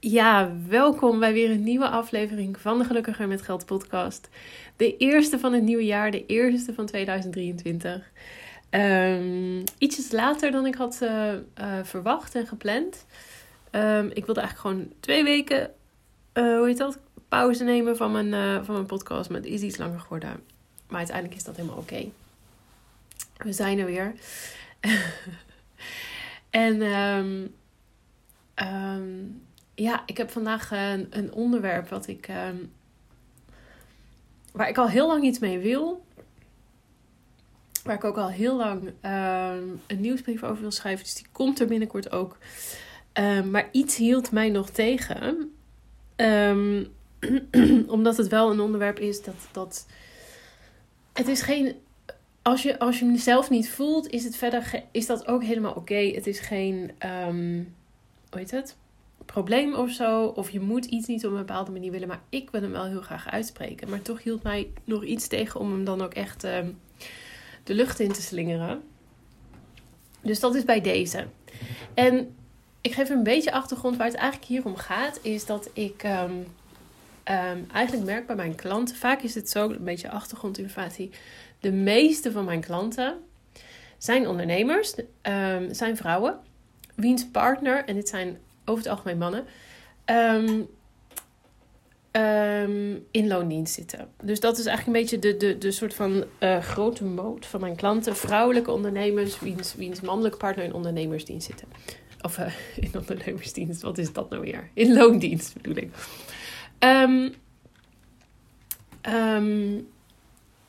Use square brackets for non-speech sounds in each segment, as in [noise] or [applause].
Ja, welkom bij weer een nieuwe aflevering van de Gelukkiger met Geld podcast. De eerste van het nieuwe jaar, de eerste van 2023. Um, ehm, ietsjes later dan ik had uh, verwacht en gepland. Um, ik wilde eigenlijk gewoon twee weken, uh, hoe heet dat, pauze nemen van mijn, van mijn podcast. Maar het is iets langer geworden. Maar uiteindelijk is dat helemaal oké. We zijn er weer. [laughs] en um, ja, ik heb vandaag een, een onderwerp wat ik, ehm, waar ik al heel lang iets mee wil. Waar ik ook al heel lang ehm, een nieuwsbrief over wil schrijven. Dus die komt er binnenkort ook. Um, maar iets hield mij nog tegen. [clears throat] omdat het wel een onderwerp is dat. dat het is geen. Als je, als je hem zelf niet voelt, is het verder. Is dat ook helemaal oké. Het is geen. hoe heet het? Probleem of zo. Of je moet iets niet op een bepaalde manier willen. Maar ik wil hem wel heel graag uitspreken. Maar toch hield mij nog iets tegen om hem dan ook echt uh, de lucht in te slingeren. Dus dat is bij deze. En ik geef een beetje achtergrond waar het eigenlijk hier om gaat. Is dat ik um, um, eigenlijk merk bij mijn klanten. Vaak is het zo, een beetje achtergrondinformatie. De meeste van mijn klanten zijn ondernemers. Um, zijn vrouwen. Wiens partner, en dit zijn over het algemeen mannen, um, um, in loondienst zitten. Dus dat is eigenlijk een beetje de, de, de soort van uh, grote moot van mijn klanten. Vrouwelijke ondernemers, wiens, wiens mannelijke partner in ondernemersdienst zitten. Of uh, [laughs] in ondernemersdienst, wat is dat nou weer? In loondienst bedoel ik. Um,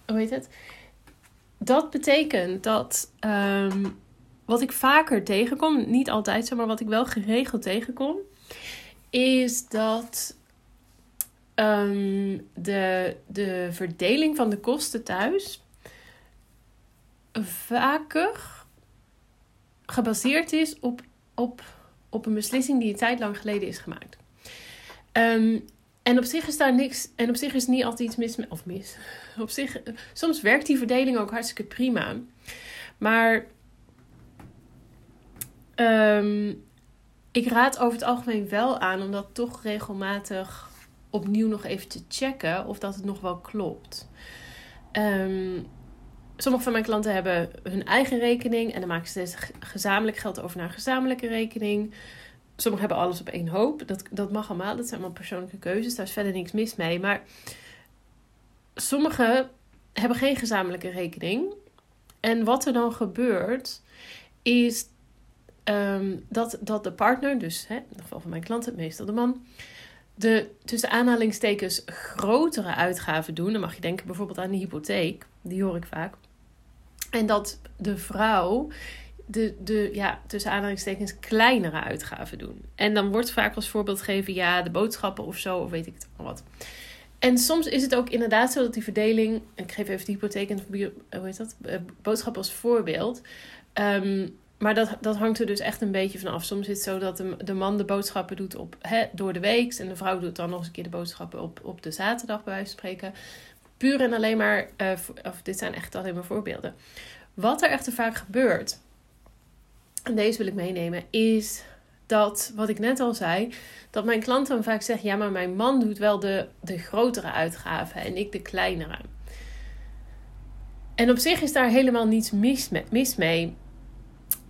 hoe heet het? Dat betekent dat wat ik vaker tegenkom, niet altijd zo, maar wat ik wel geregeld tegenkom, is dat um, de, de verdeling van de kosten thuis vaker gebaseerd is op, op, op een beslissing die een tijd lang geleden is gemaakt. Um, en op zich is daar niks. En op zich is niet altijd iets mis. Of mis. Op zich. Soms werkt die verdeling ook hartstikke prima. Maar Um, ik raad over het algemeen wel aan om dat toch regelmatig opnieuw nog even te checken of dat het nog wel klopt. Um, sommige van mijn klanten hebben hun eigen rekening en dan maken ze gezamenlijk geld over naar een gezamenlijke rekening. Sommigen hebben alles op één hoop. Dat, dat mag allemaal. Dat zijn allemaal persoonlijke keuzes. Daar is verder niks mis mee. Maar sommigen hebben geen gezamenlijke rekening. En wat er dan gebeurt, is Ehm, dat, dat de partner, dus hè, in het geval van mijn klanten, meestal de man, de tussen aanhalingstekens grotere uitgaven doen. Dan mag je denken bijvoorbeeld aan de hypotheek, die hoor ik vaak. En dat de vrouw de, de ja, tussen aanhalingstekens kleinere uitgaven doen. En dan wordt vaak als voorbeeld gegeven, ja, de boodschappen of zo, of weet ik het allemaal wat. En soms is het ook inderdaad zo dat die verdeling, ik geef even de hypotheek en hoe heet dat, eh, als voorbeeld. Um, maar dat, dat hangt er dus echt een beetje van af. Soms is het zo dat de, man de boodschappen doet op, hè, door de week. En de vrouw doet dan nog eens een keer de boodschappen op, op de zaterdag, bij wijze van spreken. Puur en alleen maar, uh, of dit zijn echt alleen maar voorbeelden. Wat er echter vaak gebeurt, en deze wil ik meenemen, is dat, wat ik net al zei, dat mijn klanten dan vaak zeggen: ja, maar mijn man doet wel de, de grotere uitgaven en ik de kleinere. En op zich is daar helemaal niets mis, mis mee.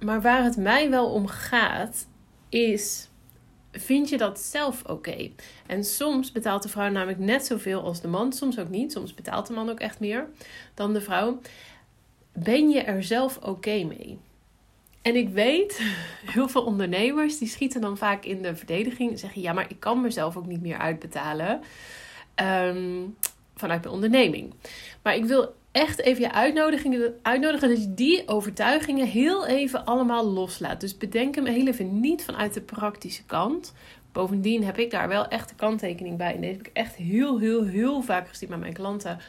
Maar waar het mij wel om gaat, is: vind je dat zelf oké? En soms betaalt de vrouw namelijk net zoveel als de man, soms ook niet. Soms betaalt de man ook echt meer dan de vrouw. Ben je er zelf oké mee? En ik weet, [laughs] heel veel ondernemers die schieten dan vaak in de verdediging. Zeggen ja, maar ik kan mezelf ook niet meer uitbetalen um, vanuit mijn onderneming. Maar ik wil echt even je uitnodigen, uitnodigen dat je die overtuigingen heel even allemaal loslaat. Dus bedenk hem heel even niet vanuit de praktische kant. Bovendien heb ik daar wel echt de kanttekening bij. En deze heb ik echt heel, heel, heel vaak gezien bij mijn klanten.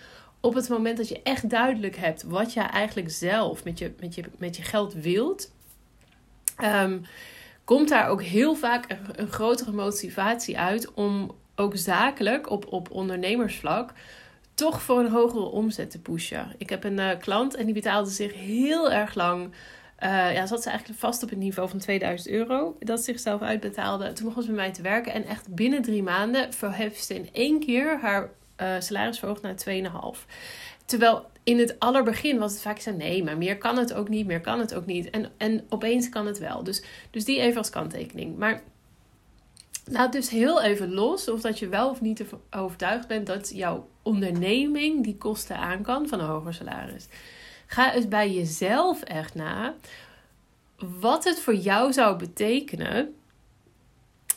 Op het moment dat je echt duidelijk hebt wat je eigenlijk zelf met je, met je, met je geld wilt, um, komt daar ook heel vaak een, een grotere motivatie uit om ook zakelijk op, op ondernemersvlak toch voor een hogere omzet te pushen. Ik heb een uh, klant en die betaalde zich heel erg lang uh, ja, zat ze eigenlijk vast op het niveau van 2000 euro. Dat ze zichzelf uitbetaalde. Toen begon ze bij mij te werken. En echt binnen drie maanden verheft ze in één keer haar uh, salaris verhoogd naar 2,5. Terwijl in het allerbegin was het vaak zo: nee, maar meer kan het ook niet, meer kan het ook niet. En, en opeens kan het wel. Dus, dus die even als kanttekening. Maar laat dus heel even los of dat je wel of niet overtuigd bent dat jouw onderneming die kosten aan kan van een hoger salaris. Ga eens bij jezelf echt na wat het voor jou zou betekenen.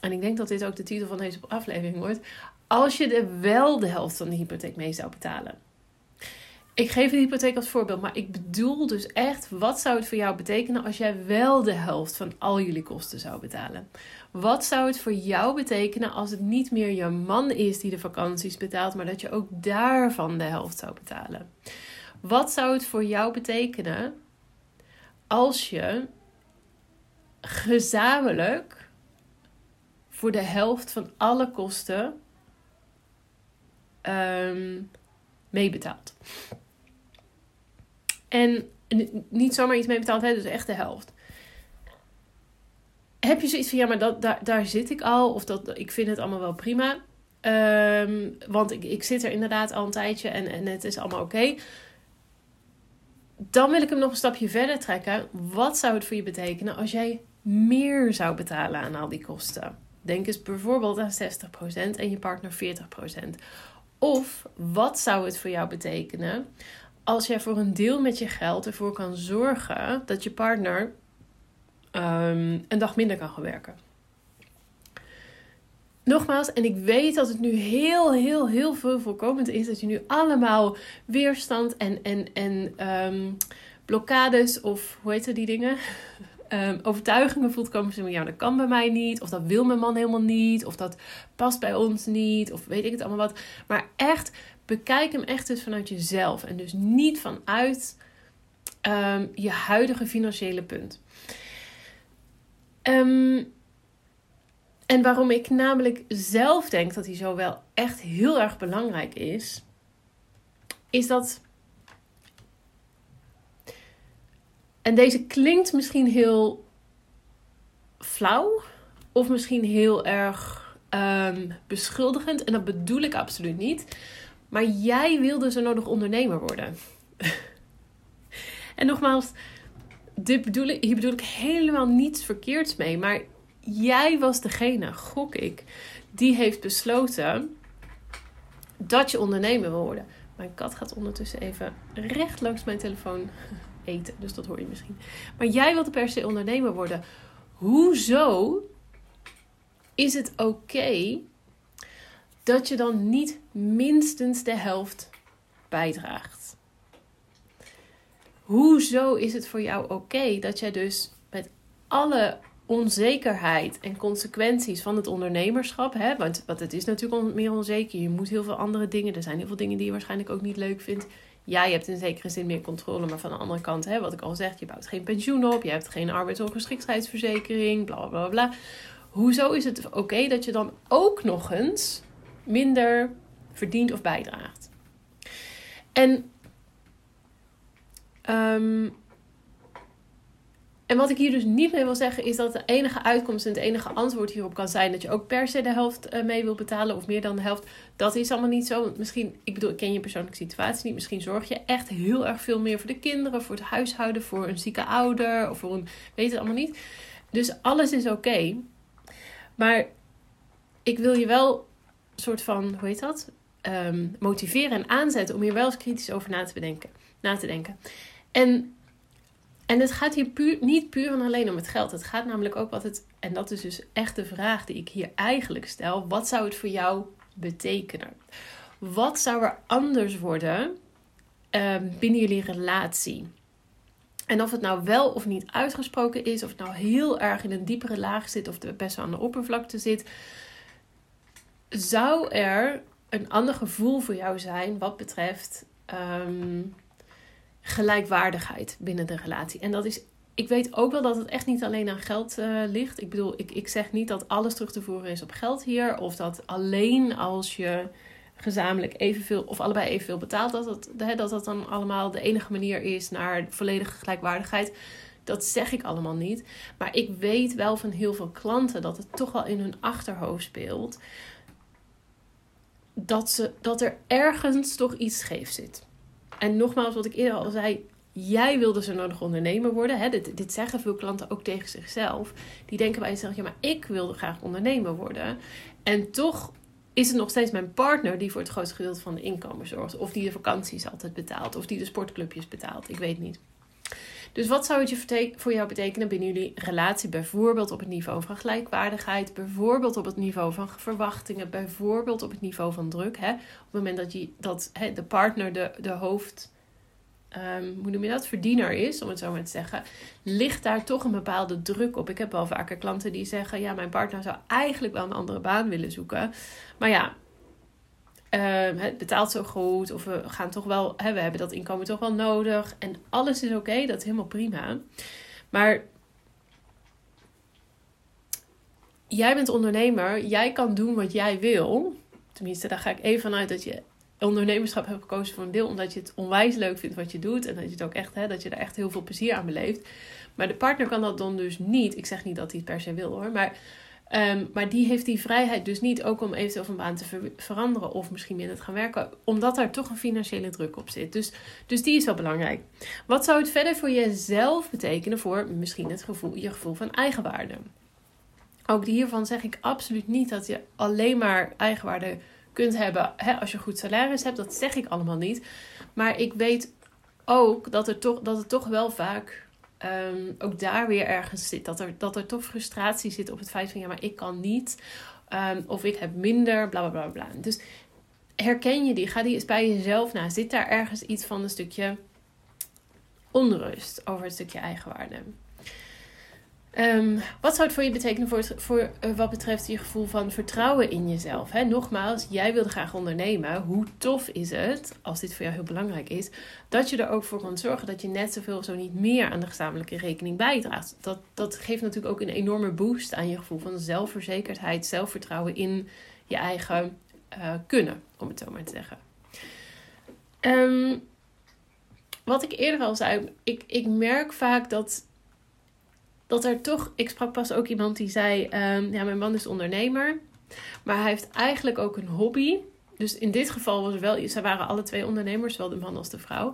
En ik denk dat dit ook de titel van deze aflevering wordt. Als je er wel de helft van de hypotheek mee zou betalen. Ik geef de hypotheek als voorbeeld, maar ik bedoel dus echt, wat zou het voor jou betekenen als jij wel de helft van al jullie kosten zou betalen? Wat zou het voor jou betekenen als het niet meer je man is die de vakanties betaalt, maar dat je ook daarvan de helft zou betalen? Wat zou het voor jou betekenen als je gezamenlijk voor de helft van alle kosten um, meebetaalt? En niet zomaar iets meebetaald, hè, dus echt de helft. Heb je zoiets van, ja, maar dat, daar, daar zit ik al, of dat, ik vind het allemaal wel prima. Um, want ik, ik zit er inderdaad al een tijdje en, en het is allemaal oké dan wil ik hem nog een stapje verder trekken. Wat zou het voor je betekenen als jij meer zou betalen aan al die kosten? Denk eens bijvoorbeeld aan 60% en je partner 40%. Of wat zou het voor jou betekenen als jij voor een deel met je geld ervoor kan zorgen dat je partner um, een dag minder kan gaan werken? Nogmaals, en ik weet dat het nu heel, heel, heel veel voorkomend is dat je nu allemaal weerstand en, en, en um, blokkades of hoe heet die dingen? Um, [laughs] overtuigingen voelt komen van ja, dat kan bij mij niet, of dat wil mijn man helemaal niet, of dat past bij ons niet, of weet ik het allemaal wat. Maar echt, bekijk hem echt eens vanuit jezelf en dus niet vanuit um, je huidige financiële punt. Um, en waarom ik namelijk zelf denk dat hij zo wel echt heel erg belangrijk is, is dat. En deze klinkt misschien heel flauw, of misschien heel erg um, beschuldigend. En dat bedoel ik absoluut niet. Maar jij wilde zo nodig ondernemer worden. en nogmaals, dit bedoel ik, hier bedoel ik helemaal niets verkeerds mee. Maar jij was degene, gok ik, die heeft besloten dat je ondernemer wil worden. Mijn kat gaat ondertussen even recht langs mijn telefoon [laughs] eten, dus dat hoor je misschien. Maar jij wilde per se ondernemer worden. Hoezo is het oké dat je dan niet minstens de helft bijdraagt? Hoezo is het voor jou oké dat jij dus met alle onzekerheid en consequenties van het ondernemerschap. Hè? Want, want het is natuurlijk meer onzeker. Je moet heel veel andere dingen. Er zijn heel veel dingen die je waarschijnlijk ook niet leuk vindt. Ja, je hebt in zekere zin meer controle. Maar van de andere kant, hè, wat ik al zeg, je bouwt geen pensioen op. Je hebt geen arbeidsongeschiktheidsverzekering. Bla bla bla. Hoezo is het oké dat je dan ook nog eens minder verdient of bijdraagt? En um, en wat ik hier dus niet mee wil zeggen is dat de enige uitkomst en het enige antwoord hierop kan zijn dat je ook per se de helft eh, mee wil betalen of meer dan de helft. Dat is allemaal niet zo. Want misschien, ik bedoel, ik ken je persoonlijke situatie niet. Misschien zorg je echt heel erg veel meer voor de kinderen, voor het huishouden, voor een zieke ouder of voor een, weet het allemaal niet. Dus alles is oké. Maar ik wil je wel soort van, hoe heet dat? Um, motiveren en aanzetten om hier wel eens kritisch over na te bedenken. Na te denken. En en het gaat hier puur, niet puur en alleen om het geld. Het gaat namelijk ook wat het, en dat is dus echt de vraag die ik hier eigenlijk stel: wat zou het voor jou betekenen? Wat zou er anders worden uh, binnen jullie relatie? En of het nou wel of niet uitgesproken is, of het nou heel erg in een diepere laag zit, of het best wel aan de oppervlakte zit, zou er een ander gevoel voor jou zijn wat betreft um, gelijkwaardigheid binnen de relatie. En dat is, ik weet ook wel dat het echt niet alleen aan geld uh, ligt. Ik bedoel, ik, ik zeg niet dat alles terug te voeren is op geld hier. Of dat alleen als je gezamenlijk evenveel of allebei evenveel betaalt, dat dat, dat dat dan allemaal de enige manier is naar volledige gelijkwaardigheid. Dat zeg ik allemaal niet. Maar ik weet wel van heel veel klanten dat het toch wel in hun achterhoofd speelt. Dat, ze, dat er ergens toch iets scheef zit. En nogmaals, wat ik eerder al zei, jij wilde zo nodig ondernemer worden. Hè? Dit, dit zeggen veel klanten ook tegen zichzelf. Die denken bij zichzelf, ja, maar ik wilde graag ondernemer worden. En toch is het nog steeds mijn partner die voor het grootste gedeelte van de inkomen zorgt. Of die de vakanties altijd betaalt. Of die de sportclubjes betaalt. Ik weet niet. Dus wat zou het voor jou betekenen binnen jullie relatie? Bijvoorbeeld op het niveau van gelijkwaardigheid. Bijvoorbeeld op het niveau van verwachtingen. Bijvoorbeeld op het niveau van druk. Hè? Op het moment dat, je, dat hè, de partner de, de hoofd um, hoe noem je dat, verdiener is, om het zo maar te zeggen, ligt daar toch een bepaalde druk op. Ik heb wel vaker klanten die zeggen: Ja, mijn partner zou eigenlijk wel een andere baan willen zoeken. Maar ja, het betaalt zo goed, of we gaan toch wel, hè, we hebben dat inkomen toch wel nodig. En alles is oké, dat is helemaal prima. Maar jij bent ondernemer, jij kan doen wat jij wil. Tenminste, daar ga ik even vanuit dat je ondernemerschap heb gekozen voor een deel omdat je het onwijs leuk vindt wat je doet. En dat je het ook echt, hè, dat je er echt heel veel plezier aan beleeft. Maar de partner kan dat dan dus niet. Ik zeg niet dat hij het per se wil hoor. Maar, um, maar die heeft die vrijheid dus niet ook om eventueel van baan te veranderen. Of misschien minder te gaan werken. Omdat daar toch een financiële druk op zit. Dus, dus die is wel belangrijk. Wat zou het verder voor jezelf betekenen voor misschien het gevoel, je gevoel van eigenwaarde? Ook hiervan zeg ik absoluut niet dat je alleen maar eigenwaarde kunt hebben hè, als je goed salaris hebt. Dat zeg ik allemaal niet. Maar ik weet ook dat, er toch, dat het toch wel vaak ehm, ook daar weer ergens zit. Dat er, dat er toch frustratie zit op het feit van ja, maar ik kan niet. Um, of ik heb minder, bla bla bla bla. Dus herken je die? Ga die eens bij jezelf na. Zit daar ergens iets van een stukje onrust over het stukje eigenwaarde? Um, wat zou het voor je betekenen voor, voor uh, wat betreft je gevoel van vertrouwen in jezelf? Hè? Nogmaals, jij wilde graag ondernemen. Hoe tof is het, als dit voor jou heel belangrijk is, dat je er ook voor kan zorgen dat je net zoveel, zo niet meer aan de gezamenlijke rekening bijdraagt? Dat, dat geeft natuurlijk ook een enorme boost aan je gevoel van zelfverzekerdheid, zelfvertrouwen in je eigen uh, kunnen, om het zo maar te zeggen. Um, wat ik eerder al zei, ik, ik merk vaak dat dat er toch. Ik sprak pas ook iemand die zei: um, Ja, mijn man is ondernemer. Maar hij heeft eigenlijk ook een hobby. Dus in dit geval was wel. Ze waren alle twee ondernemers, zowel de man als de vrouw.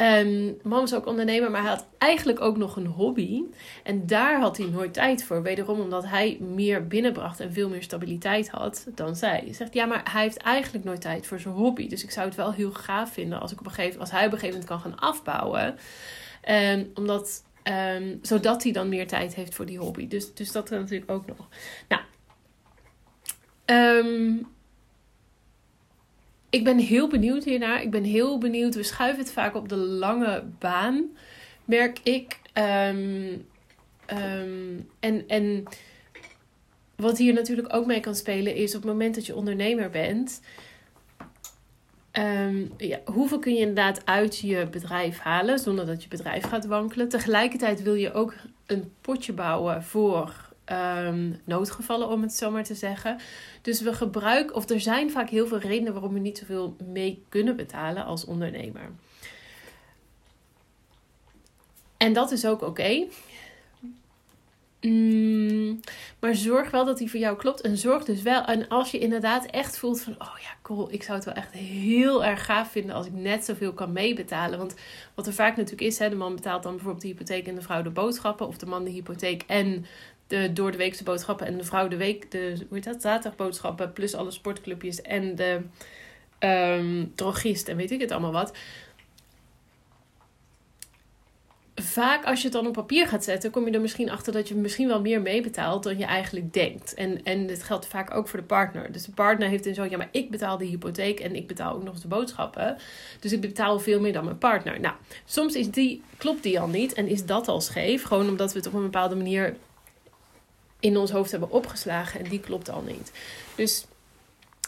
Um, man is ook ondernemer, maar hij had eigenlijk ook nog een hobby. En daar had hij nooit tijd voor. Wederom omdat hij meer binnenbracht en veel meer stabiliteit had dan zij. Hij zegt ja, maar hij heeft eigenlijk nooit tijd voor zijn hobby. Dus ik zou het wel heel gaaf vinden als, ik op een gegeven, als hij op een gegeven moment kan gaan afbouwen. Um, omdat Ehm, zodat hij dan meer tijd heeft voor die hobby. Dus, dus dat er natuurlijk ook nog. Nou, ehm, ik ben heel benieuwd hiernaar. Ik ben heel benieuwd. We schuiven het vaak op de lange baan, merk ik. Ehm, en, en wat hier natuurlijk ook mee kan spelen is op het moment dat je ondernemer bent Ehm, ja, hoeveel kun je inderdaad uit je bedrijf halen zonder dat je bedrijf gaat wankelen? Tegelijkertijd wil je ook een potje bouwen voor um, noodgevallen, om het zo maar te zeggen. Dus we gebruiken, of er zijn vaak heel veel redenen waarom we niet zoveel mee kunnen betalen als ondernemer. En dat is ook oké. Mm, maar zorg wel dat die voor jou klopt. En zorg dus wel. En als je inderdaad echt voelt van: oh ja, cool, ik zou het wel echt heel erg gaaf vinden als ik net zoveel kan meebetalen. Want wat er vaak natuurlijk is: hè, de man betaalt dan bijvoorbeeld de hypotheek en de vrouw de boodschappen. Of de man de hypotheek en de door de weekse boodschappen. En de vrouw de week, de, hoe heet dat? Zaterdagboodschappen. Plus alle sportclubjes en de um, drogist en weet ik het allemaal wat vaak als je het dan op papier gaat zetten, kom je er misschien achter dat je misschien wel meer meebetaalt dan je eigenlijk denkt. En, en dit geldt vaak ook voor de partner. Dus de partner heeft dan zo, ja, maar ik betaal de hypotheek en ik betaal ook nog de boodschappen. Dus ik betaal veel meer dan mijn partner. Nou, soms is die, klopt die al niet en is dat al scheef. Gewoon omdat we het op een bepaalde manier in ons hoofd hebben opgeslagen en die klopt al niet. Dus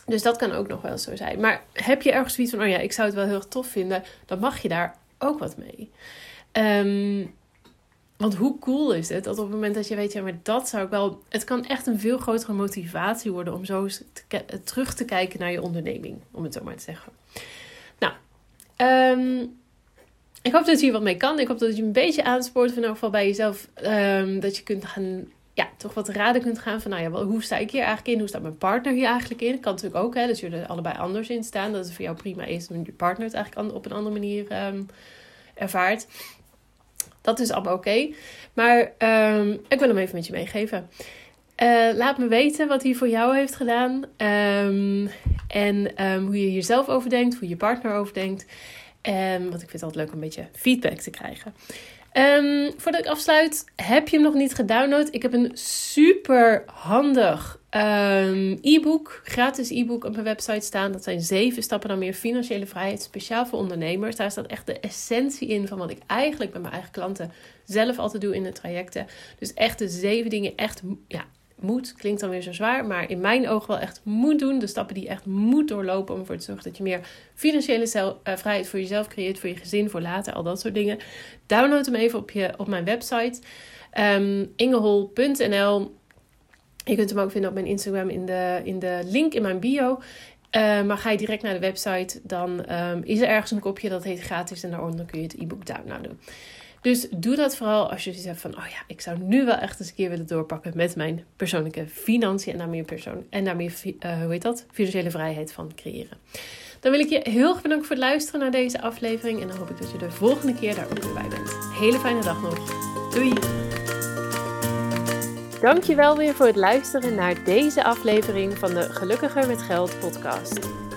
dus dat kan ook nog wel zo zijn. Maar heb je ergens zoiets van, oh ja, ik zou het wel heel tof vinden, dan mag je daar ook wat mee. Um, want hoe cool is het dat op het moment dat je weet, ja, maar dat zou ik wel. Het kan echt een veel grotere motivatie worden om zo te, terug te kijken naar je onderneming, om het zo maar te zeggen. Nou, um, ik hoop dat je hier wat mee kan. Ik hoop dat je een beetje aanspoort, van elk geval bij jezelf. ehm, dat je kunt gaan, ja, toch wat raden kunt gaan van, nou ja, hoe sta ik hier eigenlijk in? Hoe staat mijn partner hier eigenlijk in? Kan natuurlijk ook, hè, dat jullie er allebei anders in staan. Dat het voor jou prima is, en je partner het eigenlijk op een andere manier ervaart. Dat is allemaal oké. Maar ehm, ik wil hem even met je meegeven. Eh, laat me weten wat hij voor jou heeft gedaan. Ehm, en ehm, hoe je hier zelf over denkt, hoe je partner over denkt. En want ik vind het altijd leuk om een beetje feedback te krijgen. Ehm, voordat ik afsluit, heb je hem nog niet gedownload? Ik heb een super handig ehm, e-book, gratis e-book op mijn website staan. Dat zijn zeven stappen naar meer financiële vrijheid, speciaal voor ondernemers. Daar staat echt de essentie in van wat ik eigenlijk met mijn eigen klanten zelf altijd doe in de trajecten. Dus echt de zeven dingen echt, ja, moet, klinkt dan weer zo zwaar, maar in mijn ogen wel echt moet doen. De stappen die echt moet doorlopen om ervoor te zorgen dat je meer financiële eh, vrijheid voor jezelf creëert, voor je gezin, voor later, al dat soort dingen. Download hem even op, je, op mijn website, ehm ingehol.nl. Je kunt hem ook vinden op mijn Instagram in de, in de link in mijn bio. Eh, maar ga je direct naar de website, dan ehm, is er ergens een kopje dat heet gratis en daaronder kun je het e-book downloaden. Dus doe dat vooral als je zoiets hebt van, oh ja, ik zou nu wel echt eens een keer willen doorpakken met mijn persoonlijke financiën en daar meer, persoon, en daar meer fi- eh, hoe heet dat, financiële vrijheid van creëren. Dan wil ik je heel erg bedanken voor het luisteren naar deze aflevering en dan hoop ik dat je de volgende keer daar ook weer bij bent. Hele fijne dag nog. Doei! Dankjewel weer voor het luisteren naar deze aflevering van de Gelukkiger met Geld podcast.